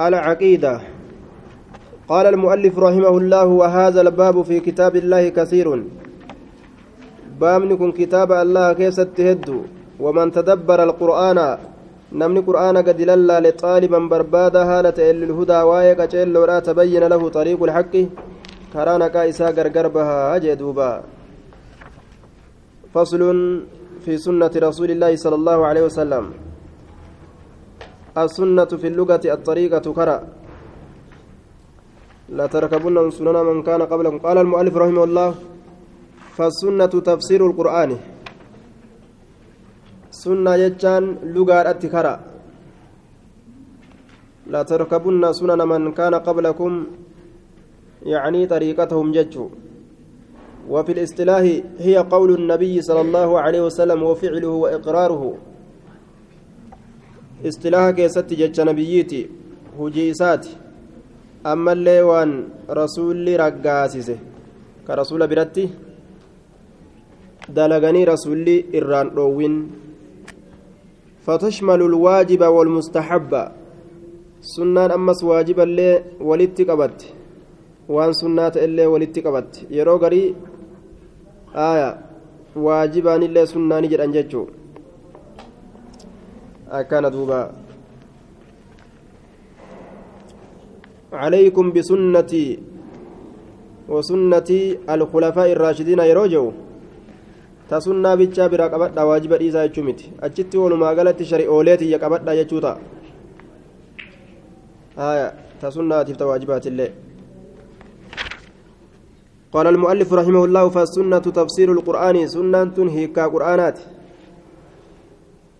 العقيدة. قال المؤلف رحمه الله وهذا الباب في كتاب الله كثير. بامن كن كتاب الله كيست تهدو ومن تدبر القرآن. نمني قرآن قد للا لطالبا بربادا هالة للهدى وايك أجل ولا تبين له طريق الحق. كرانا كايسا غرغر بها جدوبا فصل في سنة رسول الله صلى الله عليه وسلم. السنة في اللغة الطريقة كرأ. لا تركبن سنن من كان قبلكم. قال المؤلف رحمه الله فالسنة تفسير القرآن. سنة يجان لغة التكرة لا تركبن سنن من كان قبلكم يعني طريقتهم ججو وفي الاصطلاح هي قول النبي صلى الله عليه وسلم وفعله وإقراره. اصطلاح كيست جج نبيتي هجيساتي أما اللي وان رسولي رقاسسه كرسول برتي دلغني رسولي إران روين فتشمل الواجب والمستحب سنان أمس واجب اللي ولدت قبت وان سنات اللي ولدت قبت يرو غري آية واجبان اللي سنان جران ججو أكان دوبا عليكم بسنتي وسنتي الخلفاء الراشدين يروجو تسنى بيتشا برا قبضا واجب إيسا يجمت أجت ولما قالت شريئوليتي يقبضا يجوتا آية تسنى تفت واجبات الله قال المؤلف رحمه الله فالسنة تفسير القرآن سنة هيكا قرآنات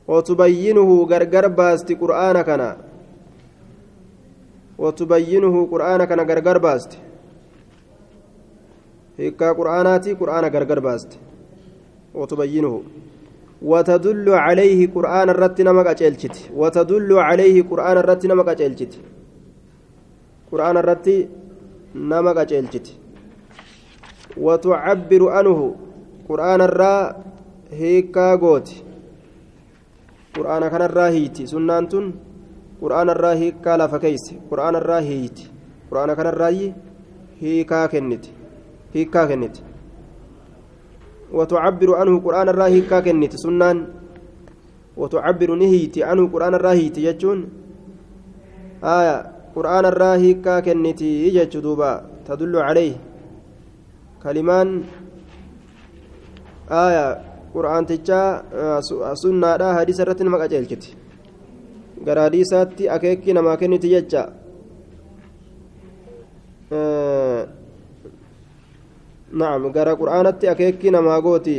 وتبينه غرغر باست قرآن كان وتبينه قرآن كان غرغر باست هيكا قرآناتي قرآن غرغر باست وتبينه وتدل عليه قرآن الرت نمك أجلشت وتدل عليه قرآن الرت نمك أجلشت قرآن الرت نمك أجلشت وتعبر عنه قرآن الرا هيكا الرا هيتي سنانتون قرآن الرا هيكا لفكيس قرآن الرا هيتي قرآن كان الرا هيكا كنت هيكا كنت وتعبر عنه قرآن الرا هيكا كنت سنان وتعبر نهيتي عنه قرآن الرا هيتي يجون آية قرآن الرا هيكا كنتي يجج دوبا تدل عليه كلمان آية قرآن تجا سنة دا حديث رتن مقا جلجت gara hadiisaatti akeekki namaa kenniti jecha na'am gara qur'aanatti akeekki namaa gooti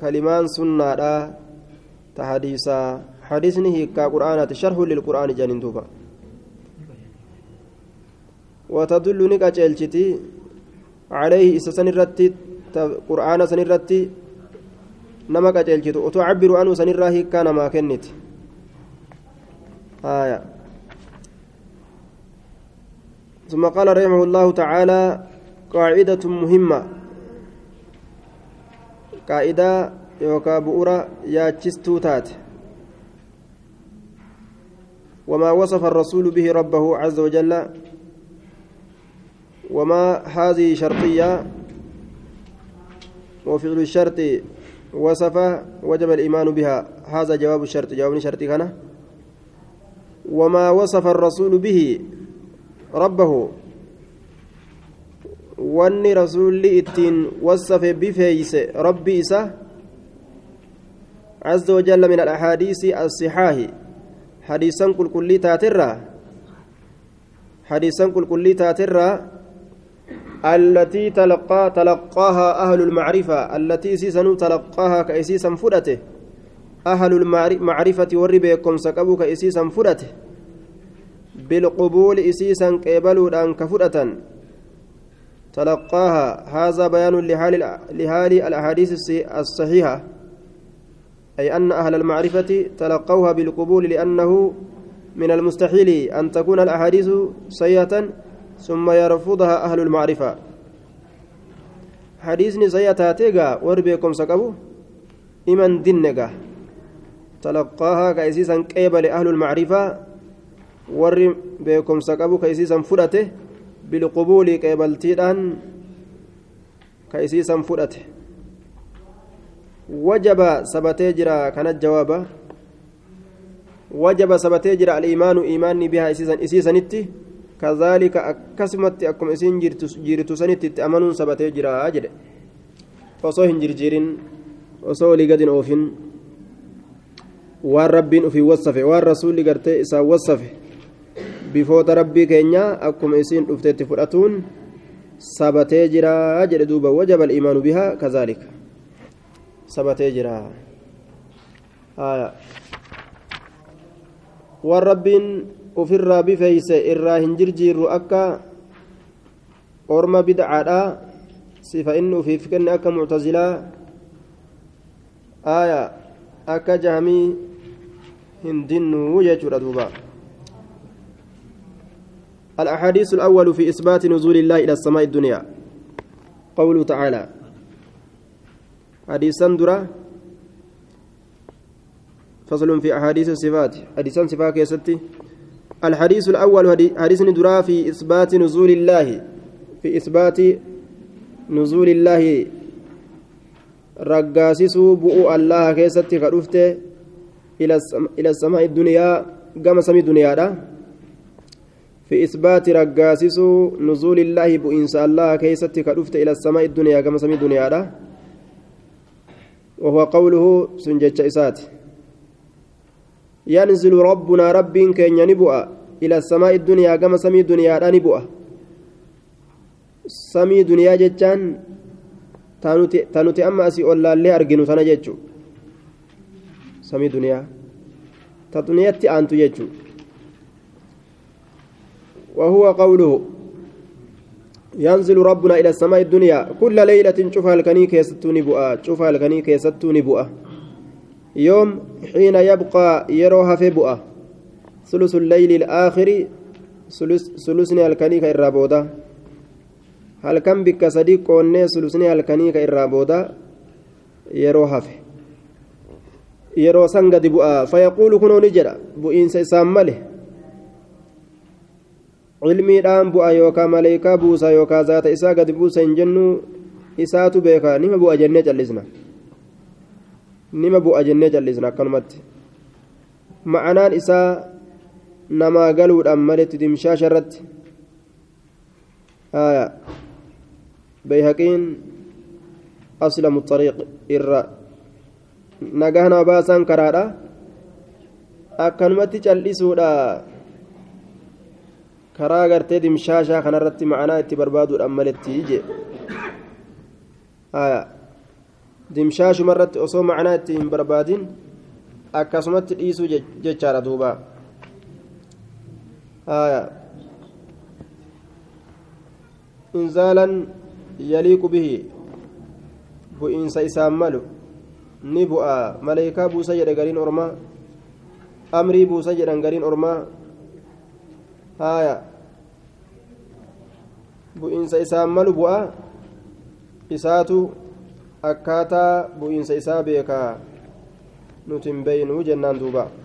kalimaan sunnaadha ta hadiisaa hadiisni hiikkaa qur'aanaati sharhu lilqur'aani janin duuba وتدل نقاچلچتي عليه إسسن الرتي قرآن سن الرتي قاچلچتو وتعبر عنه سن الراهي كان ما كنت آية ثم قال رحمه الله تعالى قاعدة مهمة قاعدة يوكا يا تات وما وصف الرسول به ربه عز وجل وما هذه شرطية وفعل الشرط وصف وجب الإيمان بها. هذا جواب الشرط. جواب الشرط كان وما وصف الرسول به ربه. wanni rasuulli ittiin wasafe bifeeyse rabbi isa عز وجل من الأحاديث الصحاح. حديثا كل كل تاترا. حديثا كل كل تاترا. التي تلقى تلقاها أهل المعرفة التي سيسن تلقاها كأسيسا فرته أهل المعرفة والربيكم سكبوا كأسيسا فرته بالقبول إسيسا كيبلوا أن كفرة تلقاها. هذا بيان لحال لحال الأحاديث الصحيحة. أي أن أهل المعرفة تلقوها بالقبول لأنه من المستحيل أن تكون الأحاديث سيئة ثم يرفضها أهل المعرفة حديثني سيئة تيغا وربيكم سكبو إمن دنغا تلقاها كأسيسا قبل أهل المعرفة warri beekumsa qabu ka isiisan fudhate bilqubuulii qeebaltiidhaan ka isiisan fudhate wajaba sabatee jira kanat jawaaba wajaba sabatee jira aliimaanu iimaanni bihaa jirtu sanitti itti amanuun sabatee jira jedhe osoo hin jirjiirin osoo olii gadin oofin waan rabbiin ufii wassafe waan rasuulli gartee isaan wassafe bifoota rabbii keenya akkuma isiin dhufteetti fudhatuun sabatee jira jedhe duuba wajaba aliimaanu bihaa kazaalika sabatee jira waan rabbiin ufirraa bifeeyse irraa hin jirjiirru akka orma bidcaadha sifa inni ufiif kenne akka muctazilaa aya akka jahamii hin dinnuu jechuudha duuba الأحاديث الأول في إثبات نزول الله إلى السماء الدنيا قوله تعالى حديثا درا فصل في أحاديث الصفات حديثا صفات كيستي الحديث الأول حديث درا في إثبات نزول الله في إثبات نزول الله. رقاسسوا بؤو الله كيستي خرفته إلى السماء الدنيا قام سمي دنيا في إثبات رقاسسوا نزول الله بؤنس الله كيستي خرفته إلى السماء الدنيا قام سمي دنيا وهو قوله سنجج إسات ينزل ربنا رب كن ينبؤ إلى السماء الدنيا كما سمي دنيا نبؤ سمي دنيا جتان تانوتي أما أسي أولا اللي أرجنو تنا جتشو. سمي دنيا تدنيتي أنتو جتشو. وهو قوله ينزل ربنا إلى السماء الدنيا. كل ليلة شوف الكني كيستوني بؤا شوف الكني كيستوني بؤا يوم حين يبقى يروها في بؤا ثلث الليل الآخر ثلثني الكني كإرابودا هل كم بك صديق قوني ثلثني الكني كإرابودا يروها في يرو سنغد بؤا فيقول كنوا نجرا بؤين سيسام ماله cilmiidhaan bu'a yookaan maleekaa buusa yookaan zaata isaa gadi buusa hin jennu isaatu beeka nima bu'a jennee callisna nima bu'a jennee callisna akkanumatti ma'anaan isaa namaa galuudhaan maletti dimshaasha irratti bayhaqiin aslamu xariiq irra nagaa nama baasan karaadha akkanumatti callisuudha karaa gartee dimshaashaa kanarratti ma'anaa itti barbaaduudhaan maletti je dimshaashuma irratti osoo ma'anaa itti hin barbaadin akkasumatti dhiisuu jechaadha duuba isaan malu ni bu'a maleekaa buusa jedhe gariin ormaa amrii buusa jedhan gariin ormaa haya bu'iinsa isaan malu bu'a isaatu akkaataa bu'iinsa isaa beekaa nuti hin duuba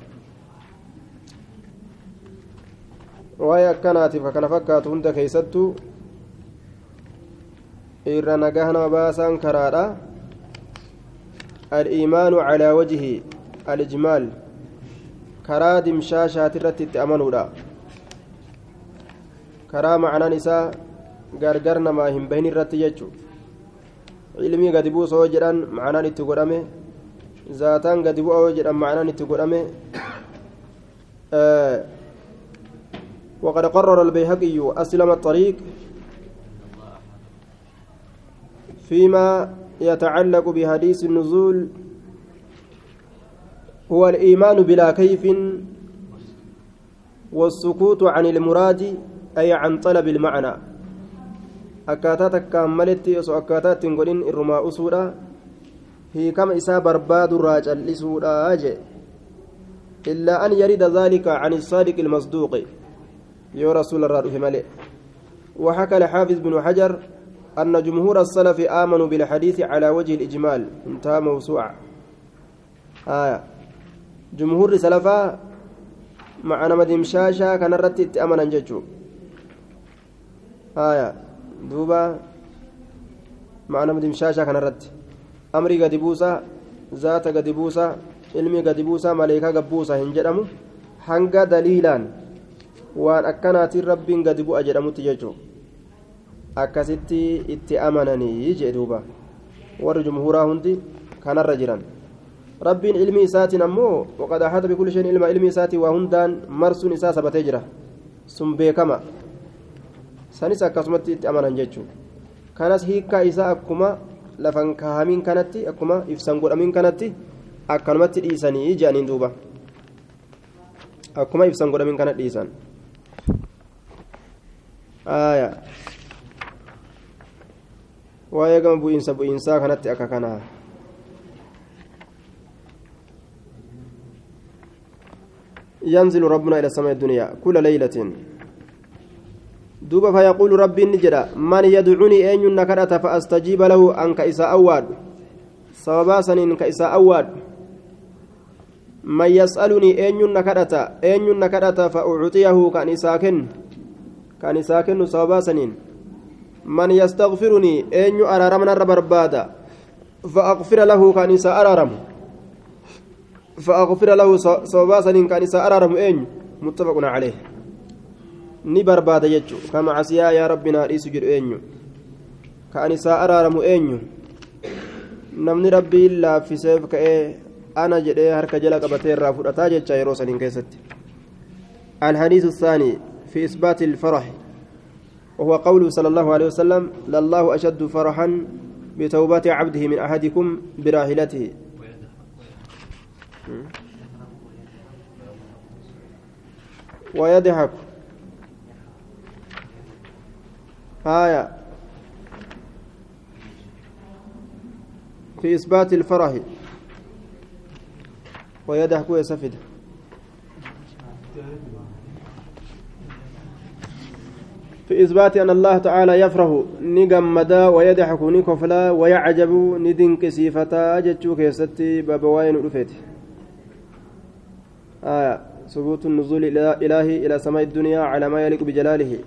waa'ee akkanaatiif kana fakkaatu hunda keeysattu irra nagaa nama baasaan karaadha الإيمان على وجه الإجمال كرا دمشاشات الرتي أمنودا karaa macnaan isaa gargar namaa hin bahin irratti jechu ilmii gadi buusa yoo jedhan macnaan itti godhame zaataan gadi bu'a yoo jedhan macnaan itti godhame وقد قرر البيهقي أسلم الطريق فيما يتعلق بحديث النزول هو الإيمان بلا كيف والسكوت عن المراد أي عن طلب المعنى. أكاتات كاملت يسو أكاتات قلن الرماء سورة هي إلا أن يرد ذلك عن الصادق المصدوق. Irraa dhufe male وحكى الحافظ بن حجر أن جمهور السلف آمنوا بالحديث على وجه الإجمال انتهى موسوعة آية جمهور dimshaashaa kanarratti itti amanan jechuu aya duuba maca nama dimshaashaa kanarratti amrii gadi buusaa zaata gadi buusaa ilmi gadi buusaa maleekaa gabbuusa hin jedhamu hanga daliilaan waan akkanaatiin rabbiin gadi bu'a jedhamutti jechuu akkasitti itti amananii jee duuba warri jumhuuraa hundi kanarra jiran rabbiin ilmi isaatiin ammoo waqad ahata bikulli shayin ilma ilmi isaatiin waa hundaan marsuun isaa sabatee jira sun beekama sanis akkasumatti itti amanan jechuu kanas hiikkaa isaa akkuma lafan kaahamiin kanatti akkuma ibsan godhamiin kanatti akkanumatti dhiisanii jedhaniin duuba akkuma ibsan godhamiin kana dhiisan waa'ee gama bu'iinsa bu'iinsaa kanatti akka kanaa. ينزل ربنا إلى السماء الدنيا كل ليلة دوبا فيقول ربي نجرا من يدعوني أن نكرت فأستجيب له أنك إسا أواد سببا سنين كإسا أواد من يسألني أن نكرت أن نكرت فأعطيه كان إساكن كان إساكن سببا سنين من يستغفرني أن أرارمنا ربربادا فأغفر له كان إسا أرارم فأغفر له صوبا سنين كان إسا أرارم أين متفق عليه kama casiyaa yaa rabbi naa dhiisu jedhu eenyu ka an isaa araaramu eenyu namni rabbiin laaffiseef ka'ee ana jedhee harka jala qabatee irraa fudhataa jecha yeroo saniin keessatti الحديث الثاني في إثبات الفرح وهو قوله صلى الله عليه وسلم لله أشد فرحا بتوبة عبده من أحدكم براحلته ويضحك. آية. في إثبات الفرح. ويضحك ويسفد. في إثبات أن الله تعالى يفرح نجمدا ويضحك نكفلا ويعجب ندنك سيفتا جتشوك يستي بابوين رفيت آية ثبوت النزول الإلهي إلى سماء الدنيا على ما يليق بجلاله.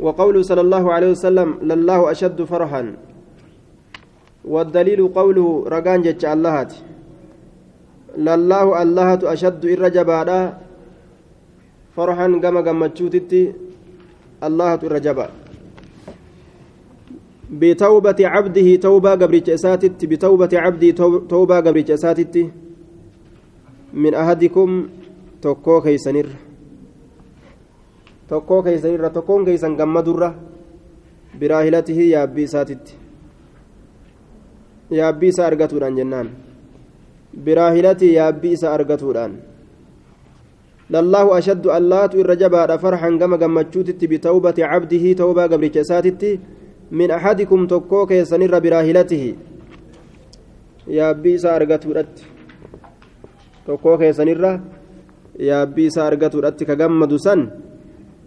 وقوله صلى الله عليه وسلم لله أشد فرحا. والدليل قوله رقان جتش اللهات لله اللهة أشد الرجبادا فرحا قم قمتشوتتي اللهة الرجبا بتوبة عبده توبة قبريت أساتت بتوبة عبده توبة قبريت أساتت من أحدكم تكو كيسنر keeysan irra tokkoon keeysan gammadurra biraahilatihi yaabbii isaatitti yaabbii isaa argatuudhaan jennaan biraahilatii yaabbii isaa argatuudhaan lallaahu ashaddu allaatu irra jabaadha farxan gama gammachuutitti bitawbati cabdihi tawbaa gabricha isaatitti min axadikum tokkoo keessanirra biraahilatihi yaabbii isaa argatuudhatti tokkoo keessanirra yaabbii isaa argatuudhatti ka gammadu san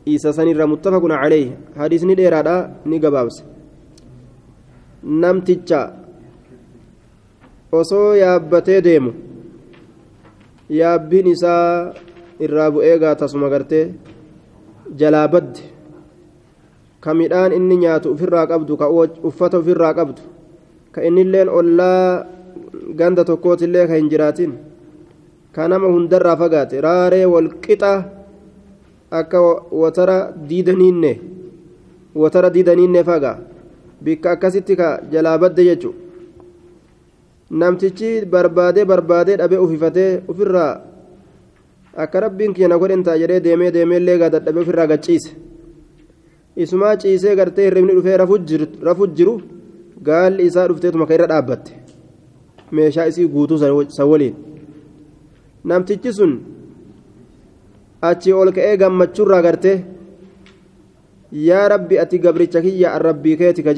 isa sanirra muttafaqun calayh hadiisni dheeraadha ni gabaabse namticha osoo yaabbatee deemu yaabbiin isaa irraa bu'ee gaatasuma gartee jalaa badde. Ka midhaan inni nyaatu ofirraa qabdu ka uffata ofirraa qabdu ka innilleen ollaa ganda tokkootillee ka hin jiraatin ka nama hundarraa fagaate raaree walqixa akka watara diidaniinne watara diidaniinne faga. Bikka akkasitti ka jalaa badde jechu. Namtichi barbaadee barbaadee dhabee ufifatee ofirraa akka rabbiin keenya godhen taa jedhee deemee deemeellee dadhabee ofirraa gacciise isumaa ciisee gartee hirribni dhufee rafu jiru gaalli isaa dhufteetuma ka irra dhaabbatte. Meeshaa isii guutuu san waliin. Namtichi sun achi ol ka'ee gammachuurraa gartee yaa rabbi ati gabricha kiyya arrabbii keeti ka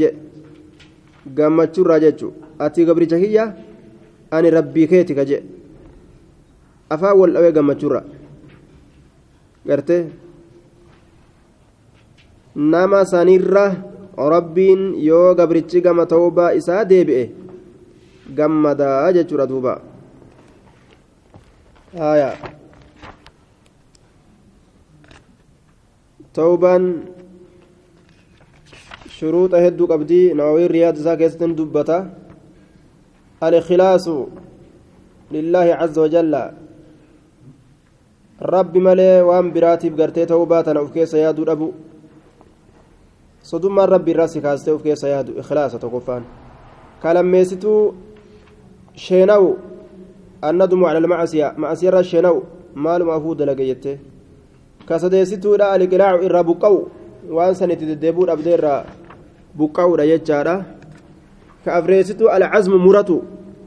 gammachuurraa jechuun ati gabricha kiyya ani rabbii keeti ka jedhe afaan wal dhawee gammachuurra gartee nama sanirra rabbiin yoo gabrichi gama ta'uubaa isaa deebi'e gammadaa jechuudha duuba آية توبان شروط هدو قبدي نووي رياض ساكستن دبتا الإخلاص لله عز وجل rabbi malee waan biraatiif gartee ta'uu baatan of keessa yaaduu dhabu sodummaan rabbi irraa si kaastee of keessa yaadu ikhlaasa tokkoffaan kalammeessituu sheenawu annadumu cala almacasiya macasiyarra sheenawu maaluma afuu dalage jettee kasadeessituudha aliqilaacu irraa buqqa'u waan san itti deddeebuu dhabdee irraa buqqa'uudha jechaadha ka afreessituu alcazmu muratu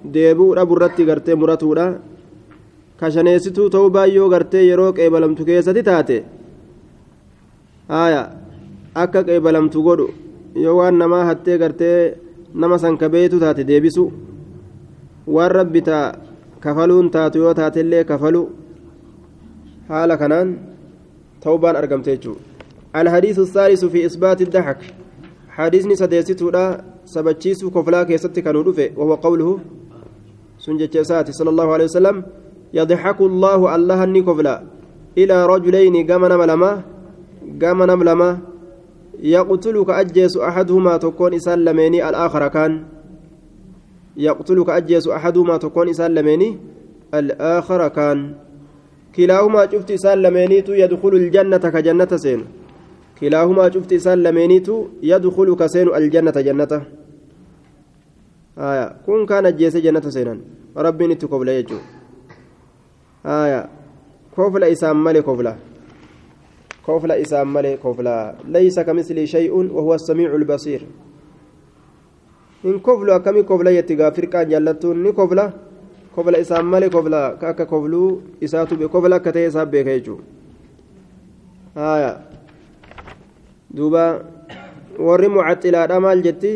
deebuu dhabu irratti gartee muratuudha kashaneessituu ta'uu baayyoo gartee yeroo qeebalamtu keessatti taate haaya akka qeebalamtu godhu yoo waan namaa hattee gartee nama san kabeetu taate deebisu waan rabbi taa kafaluun taatu yoo taatellee kafalu haala kanaan توبان أرقمت الحديث الثالث في إثبات الضحك حديثني سديستو لا سبتشيسو كفلا كيستي كانوا وهو قوله سنجة صلى الله عليه وسلم يضحك الله الله النكفلا. إلى رجلين قمنا ملما قمنا ملما. يقتلك أجيس أحدهما تكون إسلميني الآخر كان. يقتلك أجيس أحدهما تكون إسلميني الآخر كان. كلاهما شفت إسلمينيتو يدخل الجنة كجنة سين. كلاهما شفت إسلمينيتو يدخل كسين الجنة جنة. آية. كن كان أجيس جنة سينا ربي kofla isaan male kofla. Kofla isaan male kofla. Laysa kamisli shay'un wahuwa huwa as-sami'ul basir. In koflu akkami kofla yetti gaa firqaan jaallattuun ni kofla. Kofla isaan male kofla. Akka kofluu isaatu kofla akka ta'e isaa beeka jechuudha haya duuba. Warri mucattilaadha maal jetti?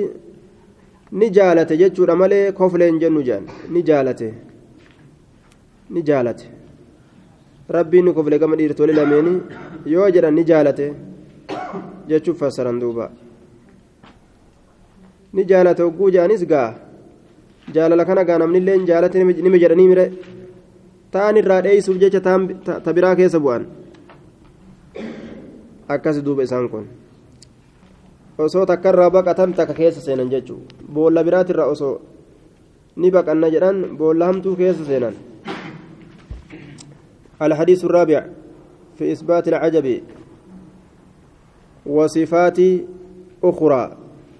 Ni jaalate jechuudha malee kofleen jennu jaan. Ni jaalate. Ni jaalate. Rabbiin ni kofle gama dhiirtolii lameeni yoo jedhan ni jaalate jechuuf fassaran duuba ni jaalate hogguu jaanis gaa jaalala kana gaa namnillee hin jaalate nima jedhanii mire ta'an irraa dheeysuuf jecha ta biraa keessa bu'an akkasi duuba isaan kun osoo takkarraa baqatan takka keessa seenan jechuu boolla biraatirraa osoo ni baqanna jedhan boolla hamtuu keessa seenan الحديث الرابع في إثبات العجب وصفات أخرى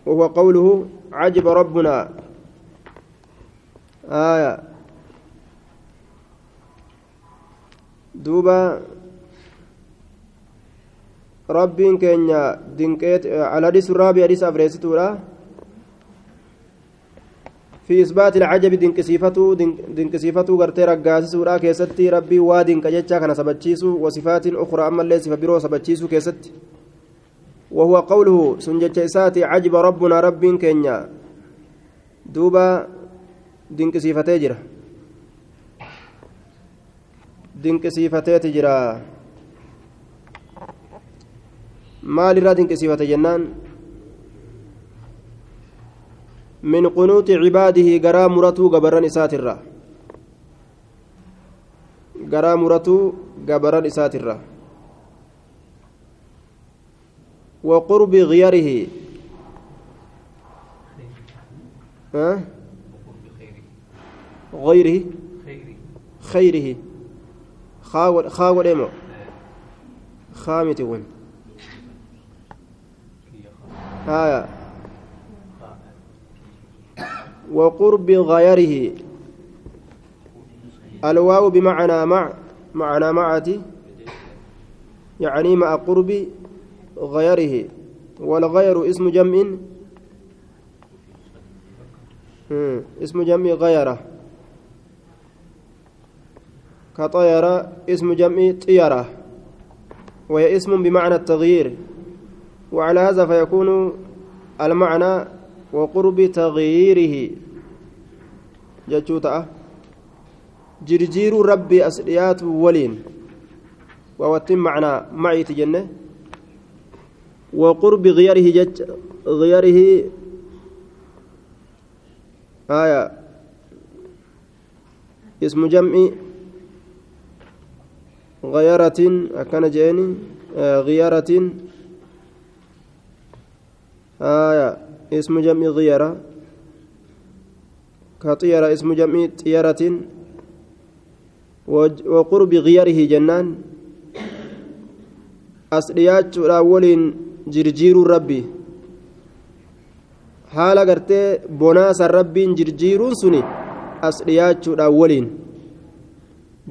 وهو قوله عجب ربنا. آية. دوبا ربين كينيا دينكيت الحديث الرابع حديث أفريستورا في إثبات العجب دنكسيفتو دنكسيفتو غرتي رقاسسورا كيستي ربي وادن كجتشا كان سبتشيسو وصفات أخرى أما اللي صفة برو سبتشيسو كيستي. وهو قوله سنجتش إساتي عجب ربنا رب كينيا. دوبا دنكسيفتي جرا. دنكسيفتي تجرا. maal irraa dinqisiifate jennaan من قنوت عباده غرا مرتو غبران اساترا غرا مرتو غبران اساترا وقرب غيره. ها؟ غيره. خيره. خاول خاول ايمو خامتي وين هايا وقرب غيره. الواو بمعنى مع معنى معتي يعني مع قرب غيره. والغير اسم جمع اسم جمع غيره. كطيرة اسم جمع طيرة. وهي اسم بمعنى التغيير. وعلى هذا فيكون المعنى وقرب تغييره. جتوتا جرجير ربي أسريات ولين. ووتم معنى معي تجنة. وقرب غيره جت غيره آية. اسم جمع غيرة أكن جيني آه غيرة آية. اسم جمع غيرة كطيرة اسم جمع طيرة وقرب غيره جنان أصليات الأولين جرجير ربي suni as dhiyaachuudhaan waliin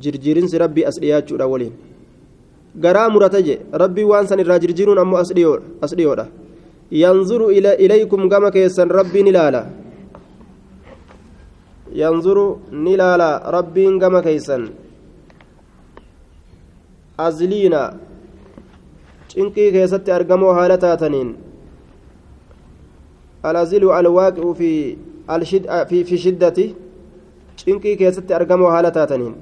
jirjiirinsi rabbii as dhiyaachuudhaan waliin garaa murata je rabbii waan san irraa jirjiiruun ammoo as dhiyoodha ilaykum gama keessan rabbiin ilaala yanzuru ni ilaala rabbiin gama keessan azliina cinqii keessatti argamoo haala taataniin الأزل الواقع في الشد في في شدة شنكي كيست أرقم حالتاتنين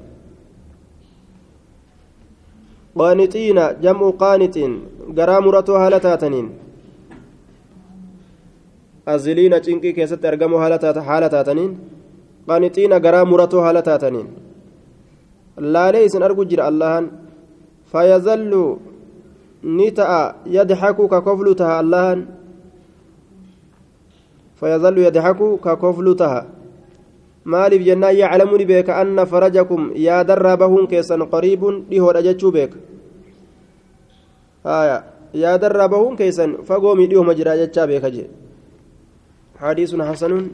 قانتين جمع قانت قرامرة حالتاتنين أزلين شنكي كيست أرقم حالتاتنين قانتين قرامرة حالتاتنين لا ليس أرجو جر الله فيظل نتأ يضحك ككفلتها الله فيظل يضحك ككفل تها maaliif jennaan yaclamu ni beeka anna farajakum yaadarraa bahuun keessan qariibun dhihoodha jechuu beeka yaadarraa bahuun keessan fagoomii dhihoma jira jechaa beeka jee hadiisun hasanuun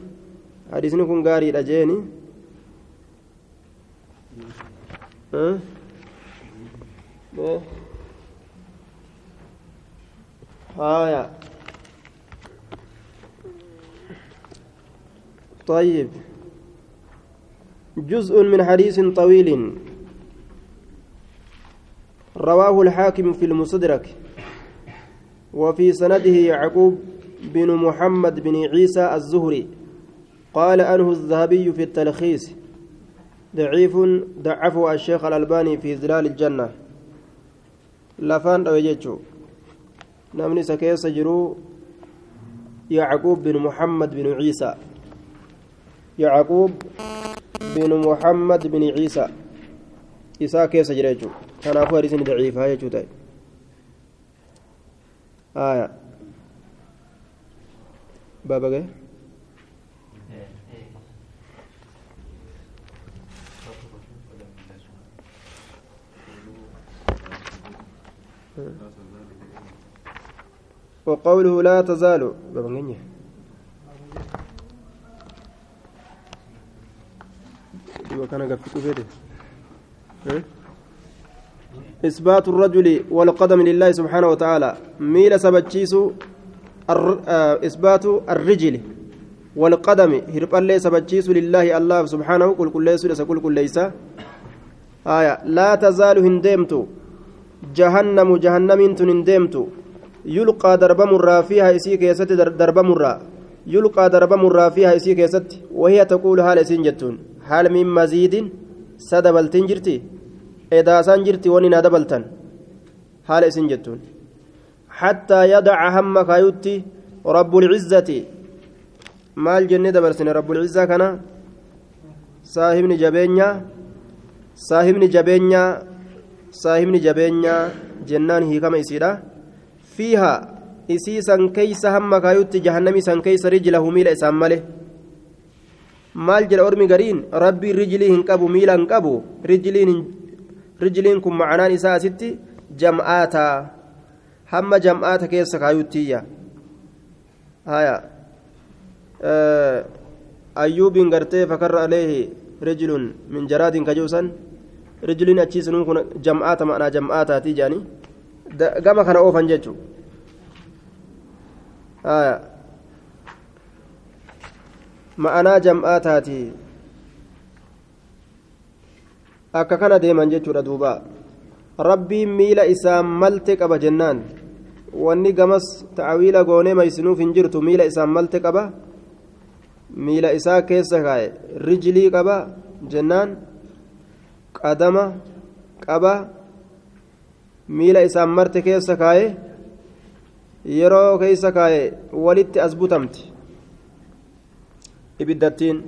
hadiisni kun gaariidha jeeni haya طيب جزء من حديث طويل رواه الحاكم في المصدرك وفي سنده يعقوب بن محمد بن عيسى الزهري. قال أنه الذهبي في التلخيص ضعيف ضعفه الشيخ الألباني في ظلال الجنة. لفان أوجيتشو نمني سكيس جرو يعقوب بن محمد بن عيسى. يعقوب بن محمد بن عيسى. إساء كيس جريجو كان أخوة رسن ضعيف هاي آية. بابا جاي؟ وقوله لا تزال. بابا وكان قفت فيه إثبات الرجل والقدم لله سبحانه وتعالى. ميل سبتشيسو إثبات الرجل والقدم. هرب الله سبتشيسو لله الله سبحانه. كل كل ليس كل كل ليس. آية. لا تزال هندمت جهنم جهنم هندمت يلقى درب مرة فيها إسيك يست درب مرة يلقى درب مرة فيها إسيك يست وهي تقول هال إسين جتون. haal min maziidin sa dabaltin jirti edaasaan jirti wani na jettuun hattaa yadaca hamma kaayutti rabbulcizzati maal jenne dabarsine rabbulcizzaa kana saahibni jabeenyaa saahibni jabeenyaa saahibni jabeenyaa jennaan hiikama isiidha fiiha isii san keeysa hamma kaayutti jahannami san keeysa rijlahu miila isaan male maal jedha ormi gariin rabbiin rijilii hin qabu miila hin qabu rijiliin kun macanaan isaa asitti jam'aata hamma jam'aata keessa kaayuttiyya haya ayyuubiin gartee fakarra aleehi rijilun min jaraadin kajuusan rijiliin achiisunuun kun jam'aata ma'anaa jam'aataatii jedhanii gama kana oofan jechuu haya ma'anaa jam'aataati akka kana deeman jechuudha duuba rabbiin miila isaan malte qaba jennaan wanni gamas ta'awiila goonee maysinuuf hin jirtu miila isaan malte qaba miila isaa keessa kaa'e rijilii qaba jennaan qadama qaba miila isaan marte keessa kaa'e yeroo keessa kaa'e walitti as butamti ibiddattiin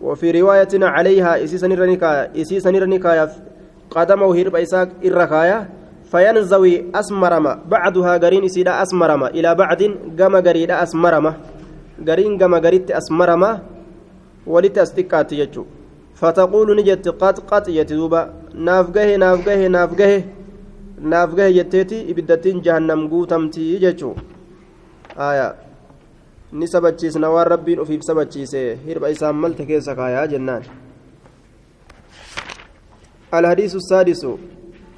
وفي رواية عليها إسي سنير gariin isiidha asmarama ilaa bacdin gama gariidha asmarama gariin gama garitti asmarama walitti as xiqqaatti jechuu fataquulu ni jetti qad qad jetti duuba naaf gahe naaf gahe naaf gahe naaf gahe jetteeti ibiddattiin jahannam guutamtii jechuu aya ni sabachiisna waan rabbiin ufiif sabachiise hirba isaan malte keessa kaayaa jennaan الحديث السادس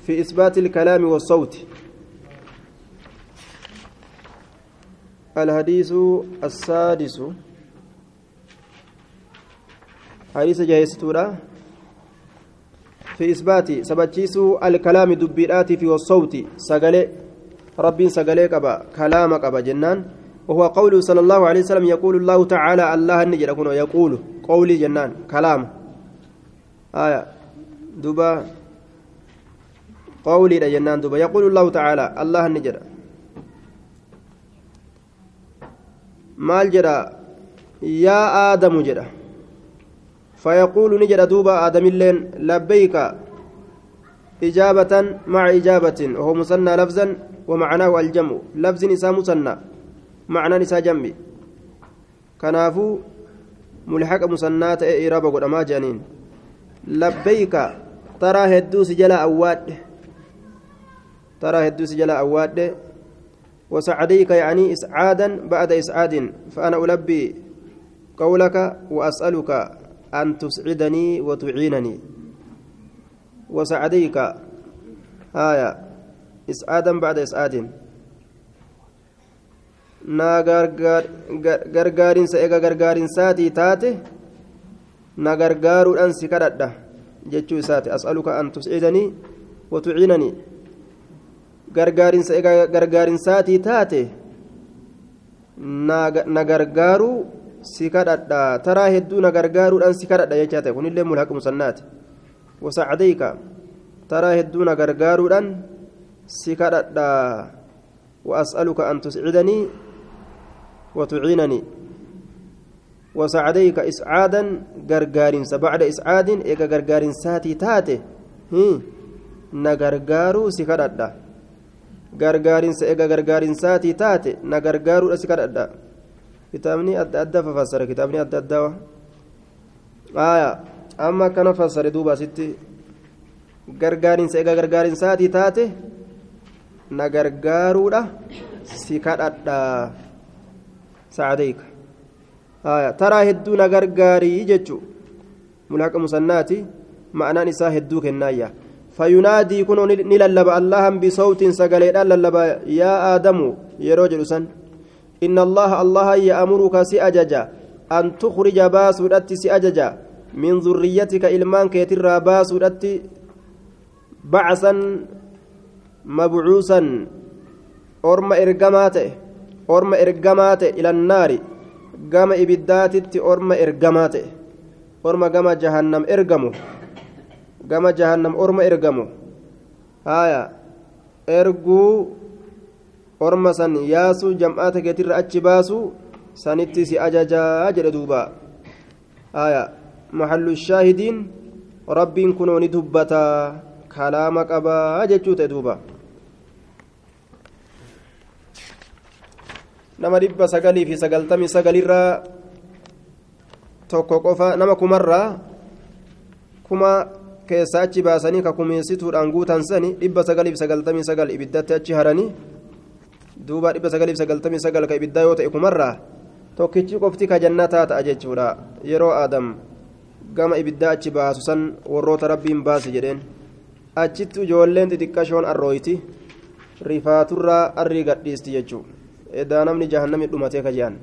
في إثبات الكلام والصوت. الحديث السادس. حديث جايستورا في إثبات سبتشيس الكلام دبيرات في والصوت. سقلي رب سقلي قبا كلام قبا جنان. وهو قوله صلى الله عليه وسلم يقول الله تعالى الله النجر يقول. قولي جنان. كلام. آية. دبا قولي جنان دبا يقول الله تعالى الله النجر مال جرا يا آدم جرا فيقول نجر دوبا آدم اللين لبيك إجابة مع إجابة وهو مثنى لفظا ومعناه الجمع لفظ نساء مثنى معنى نساء جمع كنافو ملحق مثنات إيرابا قد أما جانين لبيك ترى هدوس جلا أواد ترى هدوس جلا أواد وسعديك يعني إسعادا بعد إسعاد فأنا ألبي قولك وأسألك أن تسعدني وتعينني وسعديك آية إسعادا بعد إسعاد na gargaarinsa ega gargaarinsaatii taate na gargaaruudhaan si kadhadha. Jechuu isaati as'aluka an tuscidanii watuciinanii gargaarinsaatii taate na gargaaruu si kadhadha taraa hedduu na gargaaruudhaan si kadhadha jechaa ta'e kunillee mulhaq musannaati wasacdayka taraa hedduu na gargaaruudhaan si kadhadha وأسألك أن تسعدني وتعينني وسعديك إسعادا غرغارين بعد إسعاد إيجا غرغارين ساتي تاتي. نغرغارو سكردا غرغارين سإيجا غرغارين ساتي تاتي نغرغارو سكردا كتابني أدى أدى ففسر كتابني أدى أدى آية أما كان فسر دوبا ستي. سإيجا غرغارين ساتي تاتي na gargaaruudha si kadhadha taraa hedduu na gargaarii jechu mulhaqa musannaati ma'anaan isaa hedduu kennaayya fayunaadii kunoo ni lallaba allahan bisawtin sagaleedhaan lallaba yaa aadamu yeroo jedhu san inna allaha allaha ya'muruka si ajaja an tukhrija baasuudhatti si ajaja min zurriyyatika ilmaan keetirraa baasuudhatti bacsan مبعوثا أرم إرجمات أرم إرجمات إلى النار قام إبداتت أرم إرجمات أرم قام جهنم إرجمو قام جهنم أرم إرجمو هايا إرجو أرم سن ياسو جمعات كتير أتشباسو سنتي سي أجاجا أجر دوبا هايا محل الشاهدين رب كنوني دبتا kalaama qabaa jechuu ta'e duuba. Nama dhibba sagalii fi sagaltamii sagalirraa tokko qofa nama kumarraa kuma keessaa achi baasanii ka kumeessituudhaan guutan sani dhibba sagalii fi sagaltamii sagal ibiddatti achi haranii duuba dhibba sagalii fi sagaltamii sagal ka ibiddaa yoo ta'e kumarraa tokkichi qofti ka jannataa ta'a jechuudha yeroo aadam gama ibiddaa achi baasu san warroota rabbiin baasi jedheen achitti ijoolleen xixiqqashoon arrooyti rifaaturraa arrii gadhiisti jechuudha edaa namni jahannami dhumatee ka jehan